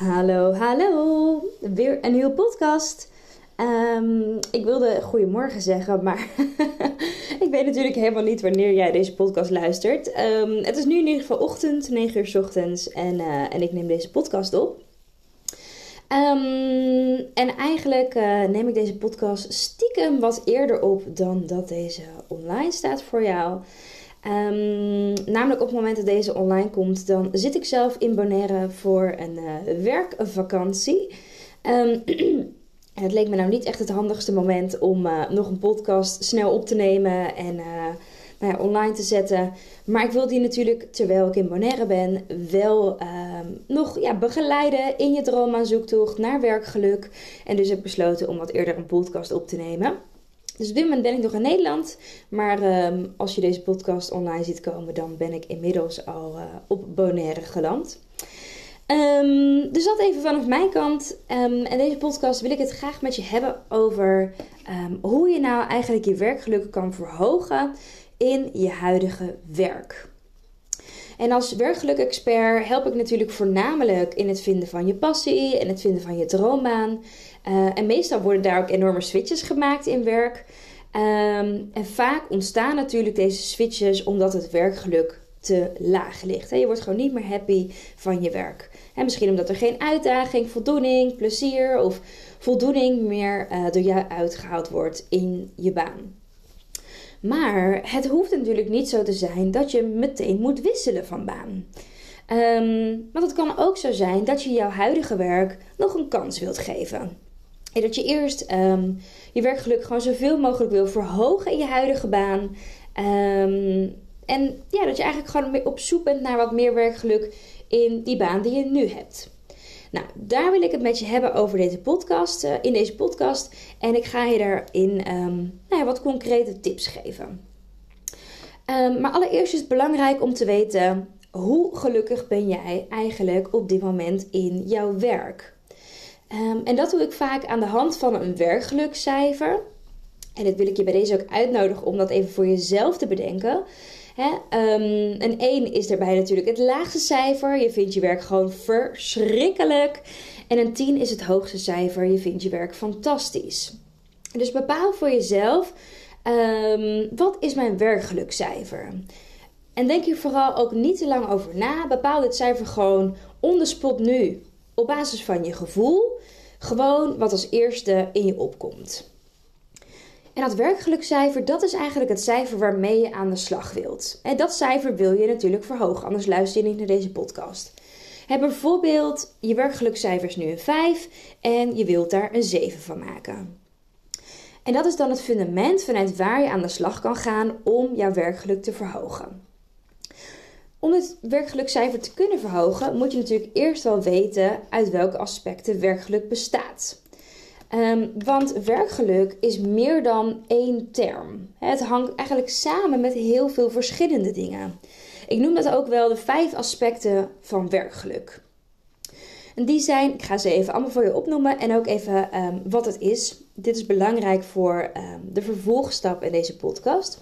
Hallo, hallo. Weer een nieuwe podcast. Ehm, ik wilde goedemorgen zeggen, maar ik weet natuurlijk helemaal niet wanneer jij deze podcast luistert. Ehm, het is nu in ieder geval ochtend, 9 uur s ochtends, en, eh, en ik neem deze podcast op. Ehm, en eigenlijk uh, neem ik deze podcast stiekem wat eerder op dan dat deze online staat voor jou. Um, namelijk op het moment dat deze online komt, dan zit ik zelf in Bonaire voor een uh, werkvakantie. Um, het leek me nou niet echt het handigste moment om uh, nog een podcast snel op te nemen en uh, nou ja, online te zetten. Maar ik wil die natuurlijk, terwijl ik in Bonaire ben, wel um, nog ja, begeleiden in je droomaanzoektocht naar werkgeluk. En dus heb ik besloten om wat eerder een podcast op te nemen. Dus op dit moment ben ik nog in Nederland. Maar um, als je deze podcast online ziet komen, dan ben ik inmiddels al uh, op Bonaire geland. Um, dus dat even vanaf mijn kant. Um, en deze podcast wil ik het graag met je hebben over hoe je nou eigenlijk je werkgeluk kan verhogen in je huidige werk. En als werkgeluk-expert help ik natuurlijk voornamelijk in het vinden van je passie en het vinden van je droombaan. Uh, en meestal worden daar ook enorme switches gemaakt in werk. Um, en vaak ontstaan natuurlijk deze switches omdat het werkgeluk te laag ligt. Je wordt gewoon niet meer happy van je werk. En misschien omdat er geen uitdaging, voldoening, plezier of voldoening meer uh, door jou uitgehaald wordt in je baan. Maar het hoeft natuurlijk niet zo te zijn dat je meteen moet wisselen van baan. Um, want het kan ook zo zijn dat je jouw huidige werk nog een kans wilt geven. En dat je eerst um, je werkgeluk gewoon zoveel mogelijk wil verhogen in je huidige baan. Um, en ja, dat je eigenlijk gewoon op zoek bent naar wat meer werkgeluk in die baan die je nu hebt. Nou, daar wil ik het met je hebben over deze podcast, uh, in deze podcast. En ik ga je daarin um, nou ja, wat concrete tips geven. Um, maar allereerst is het belangrijk om te weten hoe gelukkig ben jij eigenlijk op dit moment in jouw werk. Um, en dat doe ik vaak aan de hand van een werkgelukcijfer. En dat wil ik je bij deze ook uitnodigen om dat even voor jezelf te bedenken. Hè? Een 1 is daarbij natuurlijk het laagste cijfer. Je vindt je werk gewoon verschrikkelijk. En een 10 is het hoogste cijfer. Je vindt je werk fantastisch. Dus bepaal voor jezelf: um, wat is mijn werkgelukcijfer? En denk hier vooral ook niet te lang over na. Bepaal dit cijfer gewoon on the spot nu. Op basis van je gevoel. Gewoon wat als eerste in je opkomt. En dat werkgelukcijfer, dat is eigenlijk het cijfer waarmee je aan de slag wilt. En dat cijfer wil je natuurlijk verhogen, anders luister je niet naar deze podcast. Heb bijvoorbeeld, je werkgelukcijfer is nu een 5 en je wilt daar een 7 van maken. En dat is dan het fundament vanuit waar je aan de slag kan gaan om jouw werkgeluk te verhogen. Om het werkgelukcijfer te kunnen verhogen, moet je natuurlijk eerst wel weten uit welke aspecten werkgeluk bestaat. Um, want werkgeluk is meer dan één term. Het hangt eigenlijk samen met heel veel verschillende dingen. Ik noem dat ook wel de vijf aspecten van werkgeluk. En die zijn, ik ga ze even allemaal voor je opnoemen en ook even um, wat het is. Dit is belangrijk voor um, de vervolgstap in deze podcast.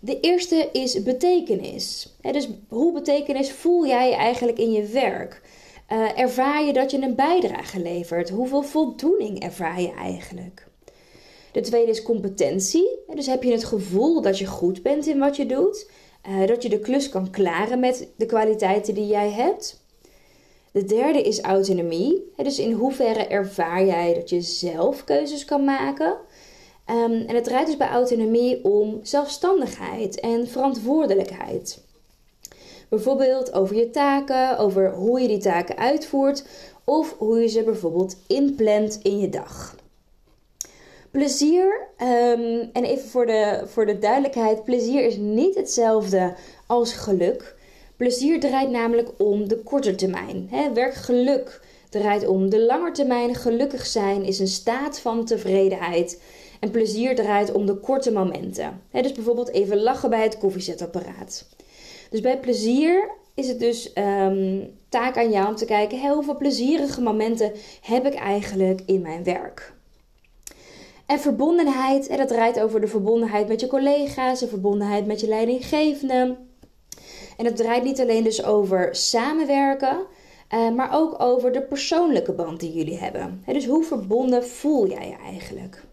De eerste is betekenis. dus hoe betekenis voel jij eigenlijk in je werk? Uh, ervaar je dat je een bijdrage levert? Hoeveel voldoening ervaar je eigenlijk? De tweede is competentie. Dus heb je het gevoel dat je goed bent in wat je doet? Uh, dat je de klus kan klaren met de kwaliteiten die jij hebt? De derde is autonomie. Dus in hoeverre ervaar jij dat je zelf keuzes kan maken? Um, en het draait dus bij autonomie om zelfstandigheid en verantwoordelijkheid. Bijvoorbeeld over je taken, over hoe je die taken uitvoert of hoe je ze bijvoorbeeld inplant in je dag. Plezier, ehm, en even voor de, voor de duidelijkheid, plezier is niet hetzelfde als geluk. Plezier draait namelijk om de korte termijn. Hè? Werkgeluk draait om de lange termijn. Gelukkig zijn is een staat van tevredenheid. En plezier draait om de korte momenten. Dus bijvoorbeeld even lachen bij het koffiezetapparaat. Dus bij plezier is het dus um, taak aan jou om te kijken: hoeveel plezierige momenten heb ik eigenlijk in mijn werk? En verbondenheid, en dat draait over de verbondenheid met je collega's, de verbondenheid met je leidinggevende. En het draait niet alleen dus over samenwerken, uh, maar ook over de persoonlijke band die jullie hebben. dus hoe verbonden voel jij je eigenlijk?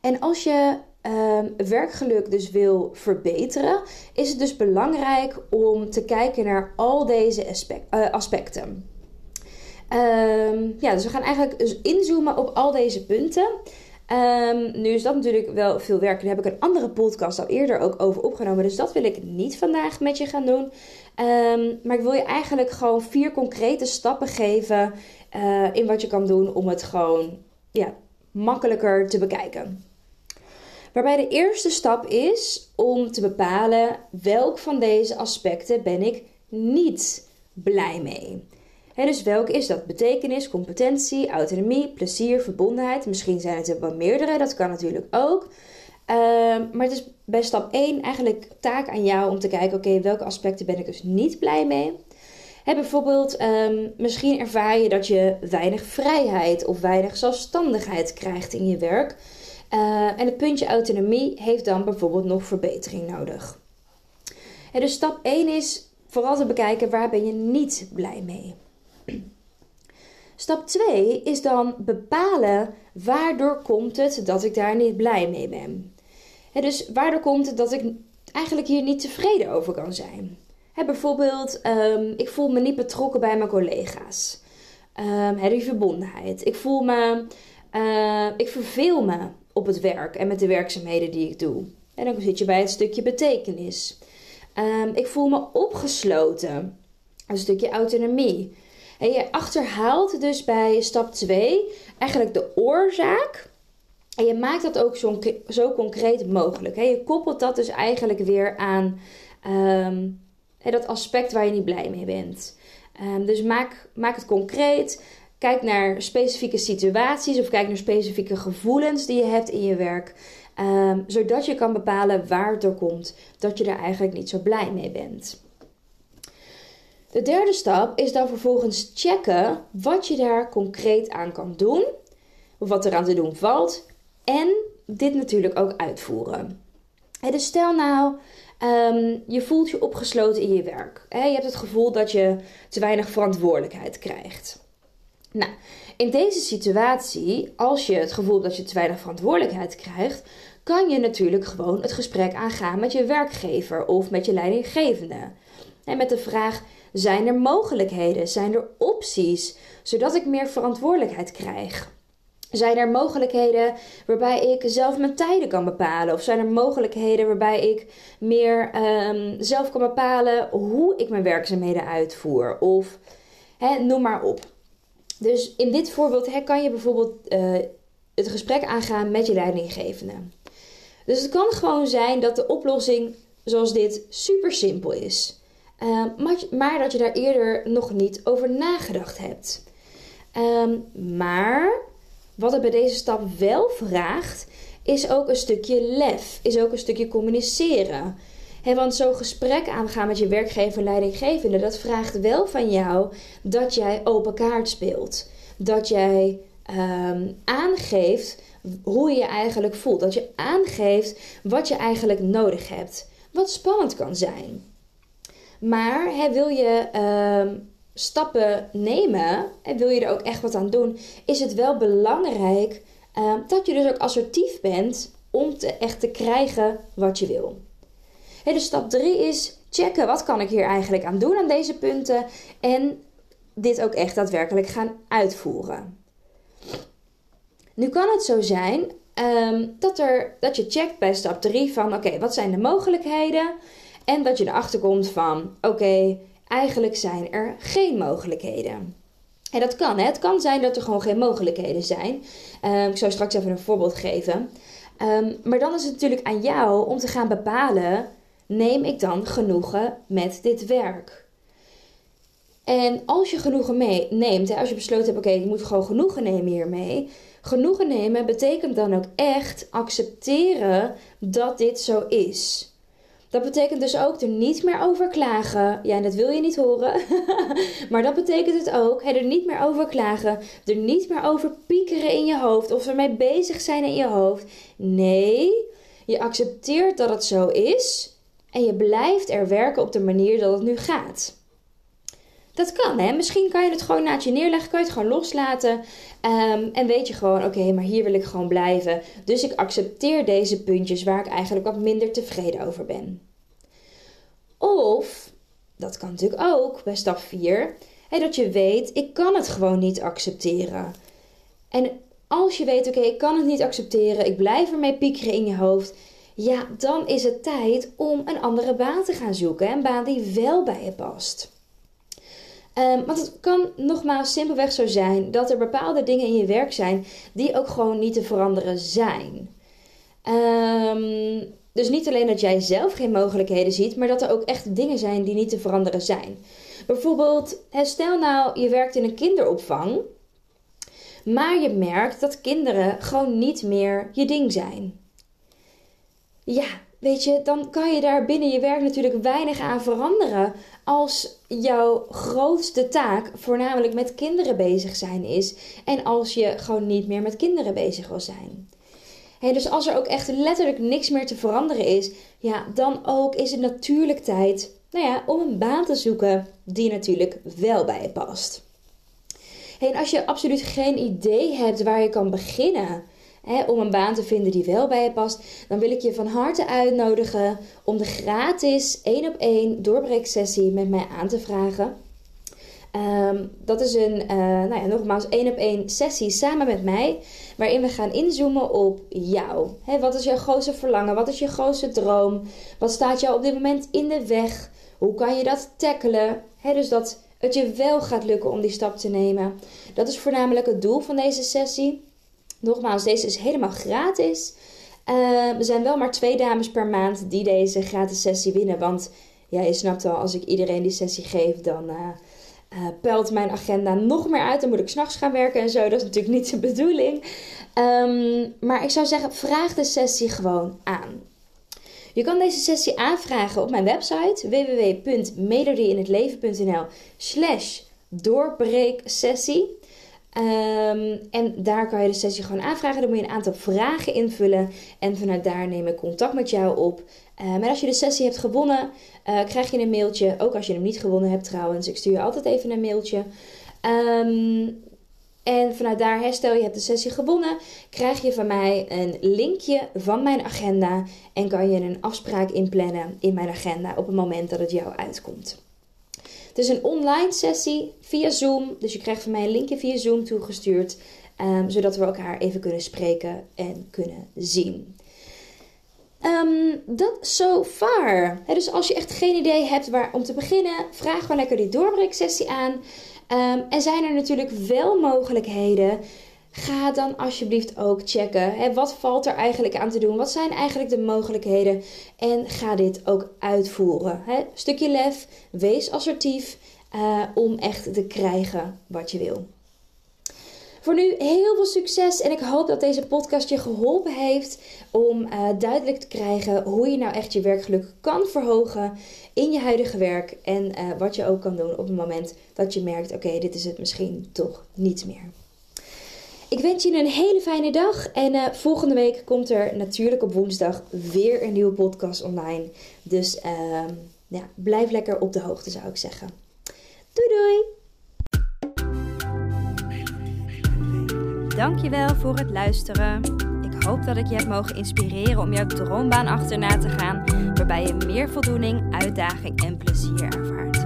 En als je um, werkgeluk dus wil verbeteren, is het dus belangrijk om te kijken naar al deze uh, aspecten. Um, ja, dus we gaan eigenlijk dus inzoomen op al deze punten. Um, nu is dat natuurlijk wel veel werk. Daar heb ik een andere podcast al eerder ook over opgenomen. Dus dat wil ik niet vandaag met je gaan doen. Maar ik wil je eigenlijk gewoon vier concrete stappen geven uh, in wat je kan doen om het gewoon ja, makkelijker te bekijken. Waarbij de eerste stap is om te bepalen welk van deze aspecten ben ik niet blij mee. Dus welke is dat? Betekenis, competentie, autonomie, plezier, verbondenheid. Misschien zijn het er wel meerdere, dat kan natuurlijk ook. Uh, maar het is bij stap 1 eigenlijk taak aan jou om te kijken: oké, welke aspecten ben ik dus niet blij mee? Bijvoorbeeld, um, misschien ervaar je dat je weinig vrijheid of weinig zelfstandigheid krijgt in je werk. Uh, en het puntje autonomie heeft dan bijvoorbeeld nog verbetering nodig. Dus stap 1 is vooral te bekijken waar ben je niet blij mee. Stap 2 is dan bepalen waardoor komt het dat ik daar niet blij mee ben. dus waardoor komt het dat ik eigenlijk hier niet tevreden over kan zijn. bijvoorbeeld, um, ik voel me niet betrokken bij mijn collega's. Um, die verbondenheid. Ik voel me, uh, ik verveel me op het werk en met de werkzaamheden die ik doe. En dan zit je bij het stukje betekenis. Um, ik voel me opgesloten. Een stukje autonomie. En je achterhaalt dus bij stap 2 eigenlijk de oorzaak. En je maakt dat ook zo, zo concreet mogelijk. Je koppelt dat dus eigenlijk weer aan um, dat aspect waar je niet blij mee bent. Um, dus maak, maak het concreet. Kijk naar specifieke situaties of kijk naar specifieke gevoelens die je hebt in je werk. Um, zodat je kan bepalen waar het door komt dat je er eigenlijk niet zo blij mee bent. De derde stap is dan vervolgens checken wat je daar concreet aan kan doen, of wat er aan te doen valt, en dit natuurlijk ook uitvoeren. dus stel nou, um, je voelt je opgesloten in je werk. je hebt het gevoel dat je te weinig verantwoordelijkheid krijgt. Nou, in deze situatie, als je het gevoel hebt dat je te weinig verantwoordelijkheid krijgt, kan je natuurlijk gewoon het gesprek aangaan met je werkgever of met je leidinggevende. En met de vraag: zijn er mogelijkheden? Zijn er opties zodat ik meer verantwoordelijkheid krijg? Zijn er mogelijkheden waarbij ik zelf mijn tijden kan bepalen? Of zijn er mogelijkheden waarbij ik meer um, zelf kan bepalen hoe ik mijn werkzaamheden uitvoer? Of noem maar op. Dus in dit voorbeeld hè, kan je bijvoorbeeld uh, het gesprek aangaan met je leidinggevende. Dus het kan gewoon zijn dat de oplossing zoals dit super simpel is. Uh, maar, dat je daar eerder nog niet over nagedacht hebt. Um, maar wat het bij deze stap wel vraagt, is ook een stukje lef, is ook een stukje communiceren. Want zo'n gesprek aangaan met je werkgever en leidinggevende, dat vraagt wel van jou dat jij open kaart speelt. Dat jij um, aangeeft hoe je je eigenlijk voelt. Dat je aangeeft wat je eigenlijk nodig hebt. Wat spannend kan zijn. Maar wil je uh, stappen nemen en wil je er ook echt wat aan doen, is het wel belangrijk uh, dat je dus ook assertief bent om te, echt te krijgen wat je wil. Dus stap 3 is checken wat kan ik hier eigenlijk aan doen aan deze punten en dit ook echt daadwerkelijk gaan uitvoeren. Nu kan het zo zijn um, dat, er, dat je checkt bij stap 3 van oké, wat zijn de mogelijkheden? En dat je erachter komt van: oké, eigenlijk zijn er geen mogelijkheden. En dat kan. Hè? Het kan zijn dat er gewoon geen mogelijkheden zijn. Ehm, ik zal straks even een voorbeeld geven. Ehm, maar dan is het natuurlijk aan jou om te gaan bepalen: neem ik dan genoegen met dit werk? En als je genoegen mee neemt, hè, als je besloten hebt: oké, je moet gewoon genoegen nemen hiermee. Genoegen nemen betekent dan ook echt accepteren dat dit zo is. Dat betekent dus ook er niet meer over klagen. Ja, dat wil je niet horen. maar dat betekent het ook. Hè, er niet meer over klagen. Er niet meer over piekeren in je hoofd. Of ermee bezig zijn in je hoofd. Nee, je accepteert dat het zo is. En je blijft er werken op de manier dat het nu gaat. Dat kan, hè? Misschien kan je het gewoon naast je neerleggen, kan je het gewoon loslaten. Ehm, en weet je gewoon, oké, maar hier wil ik gewoon blijven. Dus ik accepteer deze puntjes waar ik eigenlijk wat minder tevreden over ben. Of, dat kan natuurlijk ook bij stap 4, hè, dat je weet, ik kan het gewoon niet accepteren. En als je weet, oké, ik kan het niet accepteren, ik blijf ermee piekeren in je hoofd. Ja, dan is het tijd om een andere baan te gaan zoeken. Een baan die wel bij je past. Um, want het kan nogmaals simpelweg zo zijn dat er bepaalde dingen in je werk zijn die ook gewoon niet te veranderen zijn. Um, dus niet alleen dat jij zelf geen mogelijkheden ziet, maar dat er ook echt dingen zijn die niet te veranderen zijn. Bijvoorbeeld, stel nou je werkt in een kinderopvang, maar je merkt dat kinderen gewoon niet meer je ding zijn. Ja, weet je, dan kan je daar binnen je werk natuurlijk weinig aan veranderen als jouw grootste taak voornamelijk met kinderen bezig zijn is en als je gewoon niet meer met kinderen bezig wil zijn. Hey, dus als er ook echt letterlijk niks meer te veranderen is, ja, dan ook is het natuurlijk tijd nou ja, om een baan te zoeken die natuurlijk wel bij je past. En als je absoluut geen idee hebt waar je kan beginnen, om een baan te vinden die wel bij je past, dan wil ik je van harte uitnodigen om de gratis 1 op 1 doorbreeksessie met mij aan te vragen. Ehm, dat is een, uh, nou ja, nogmaals, één op één sessie samen met mij, waarin we gaan inzoomen op jou. wat is jouw grootste verlangen? Wat is je grootste droom? Wat staat jou op dit moment in de weg? Hoe kan je dat tackelen? dus dat het je wel gaat lukken om die stap te nemen. Dat is voornamelijk het doel van deze sessie. Nogmaals, deze is helemaal gratis. Uh, er zijn wel maar twee dames per maand die deze gratis sessie winnen. Want ja, je snapt al, als ik iedereen die sessie geef, dan uh, pelt mijn agenda nog meer uit. Dan moet ik s'nachts gaan werken en zo. Dat is natuurlijk niet de bedoeling. Um, maar ik zou zeggen, vraag de sessie gewoon aan. Je kan deze sessie aanvragen op mijn website www.melodieinhetleven.nl slash doorbreeksessie. Um, en daar kan je de sessie gewoon aanvragen. Dan moet je een aantal vragen invullen. En vanuit daar neem ik contact met jou op. Maar als je de sessie hebt gewonnen, uh, krijg je een mailtje. Ook als je hem niet gewonnen hebt trouwens. Ik stuur je altijd even een mailtje. Um, en vanuit daar, herstel je hebt de sessie gewonnen, krijg je van mij een linkje van mijn agenda. En kan je een afspraak inplannen in mijn agenda op het moment dat het jou uitkomt. Het is een online sessie via Zoom. Dus je krijgt van mij een linkje via Zoom toegestuurd. Um, zodat we elkaar even kunnen spreken en kunnen zien. Um, dat so far. dus als je echt geen idee hebt waar om te beginnen, vraag gewoon lekker die doorbreeksessie aan. Um, en zijn er natuurlijk wel mogelijkheden Ga dan alsjeblieft ook checken. Hè, wat valt er eigenlijk aan te doen? Wat zijn eigenlijk de mogelijkheden? En ga dit ook uitvoeren. Hè. Stukje lef, wees assertief uh, om echt te krijgen wat je wil. Voor nu heel veel succes en ik hoop dat deze podcast je geholpen heeft om uh, duidelijk te krijgen hoe je nou echt je werkgeluk kan verhogen in je huidige werk en uh, wat je ook kan doen op het moment dat je merkt: oké, dit is het misschien toch niet meer. Ik wens je een hele fijne dag. En uh, volgende week komt er natuurlijk op woensdag weer een nieuwe podcast online. Dus uh, ja, blijf lekker op de hoogte, zou ik zeggen. Doei doei! Dankjewel voor het luisteren. Ik hoop dat ik je heb mogen inspireren om jouw droombaan achterna te gaan, waarbij je meer voldoening, uitdaging en plezier ervaart.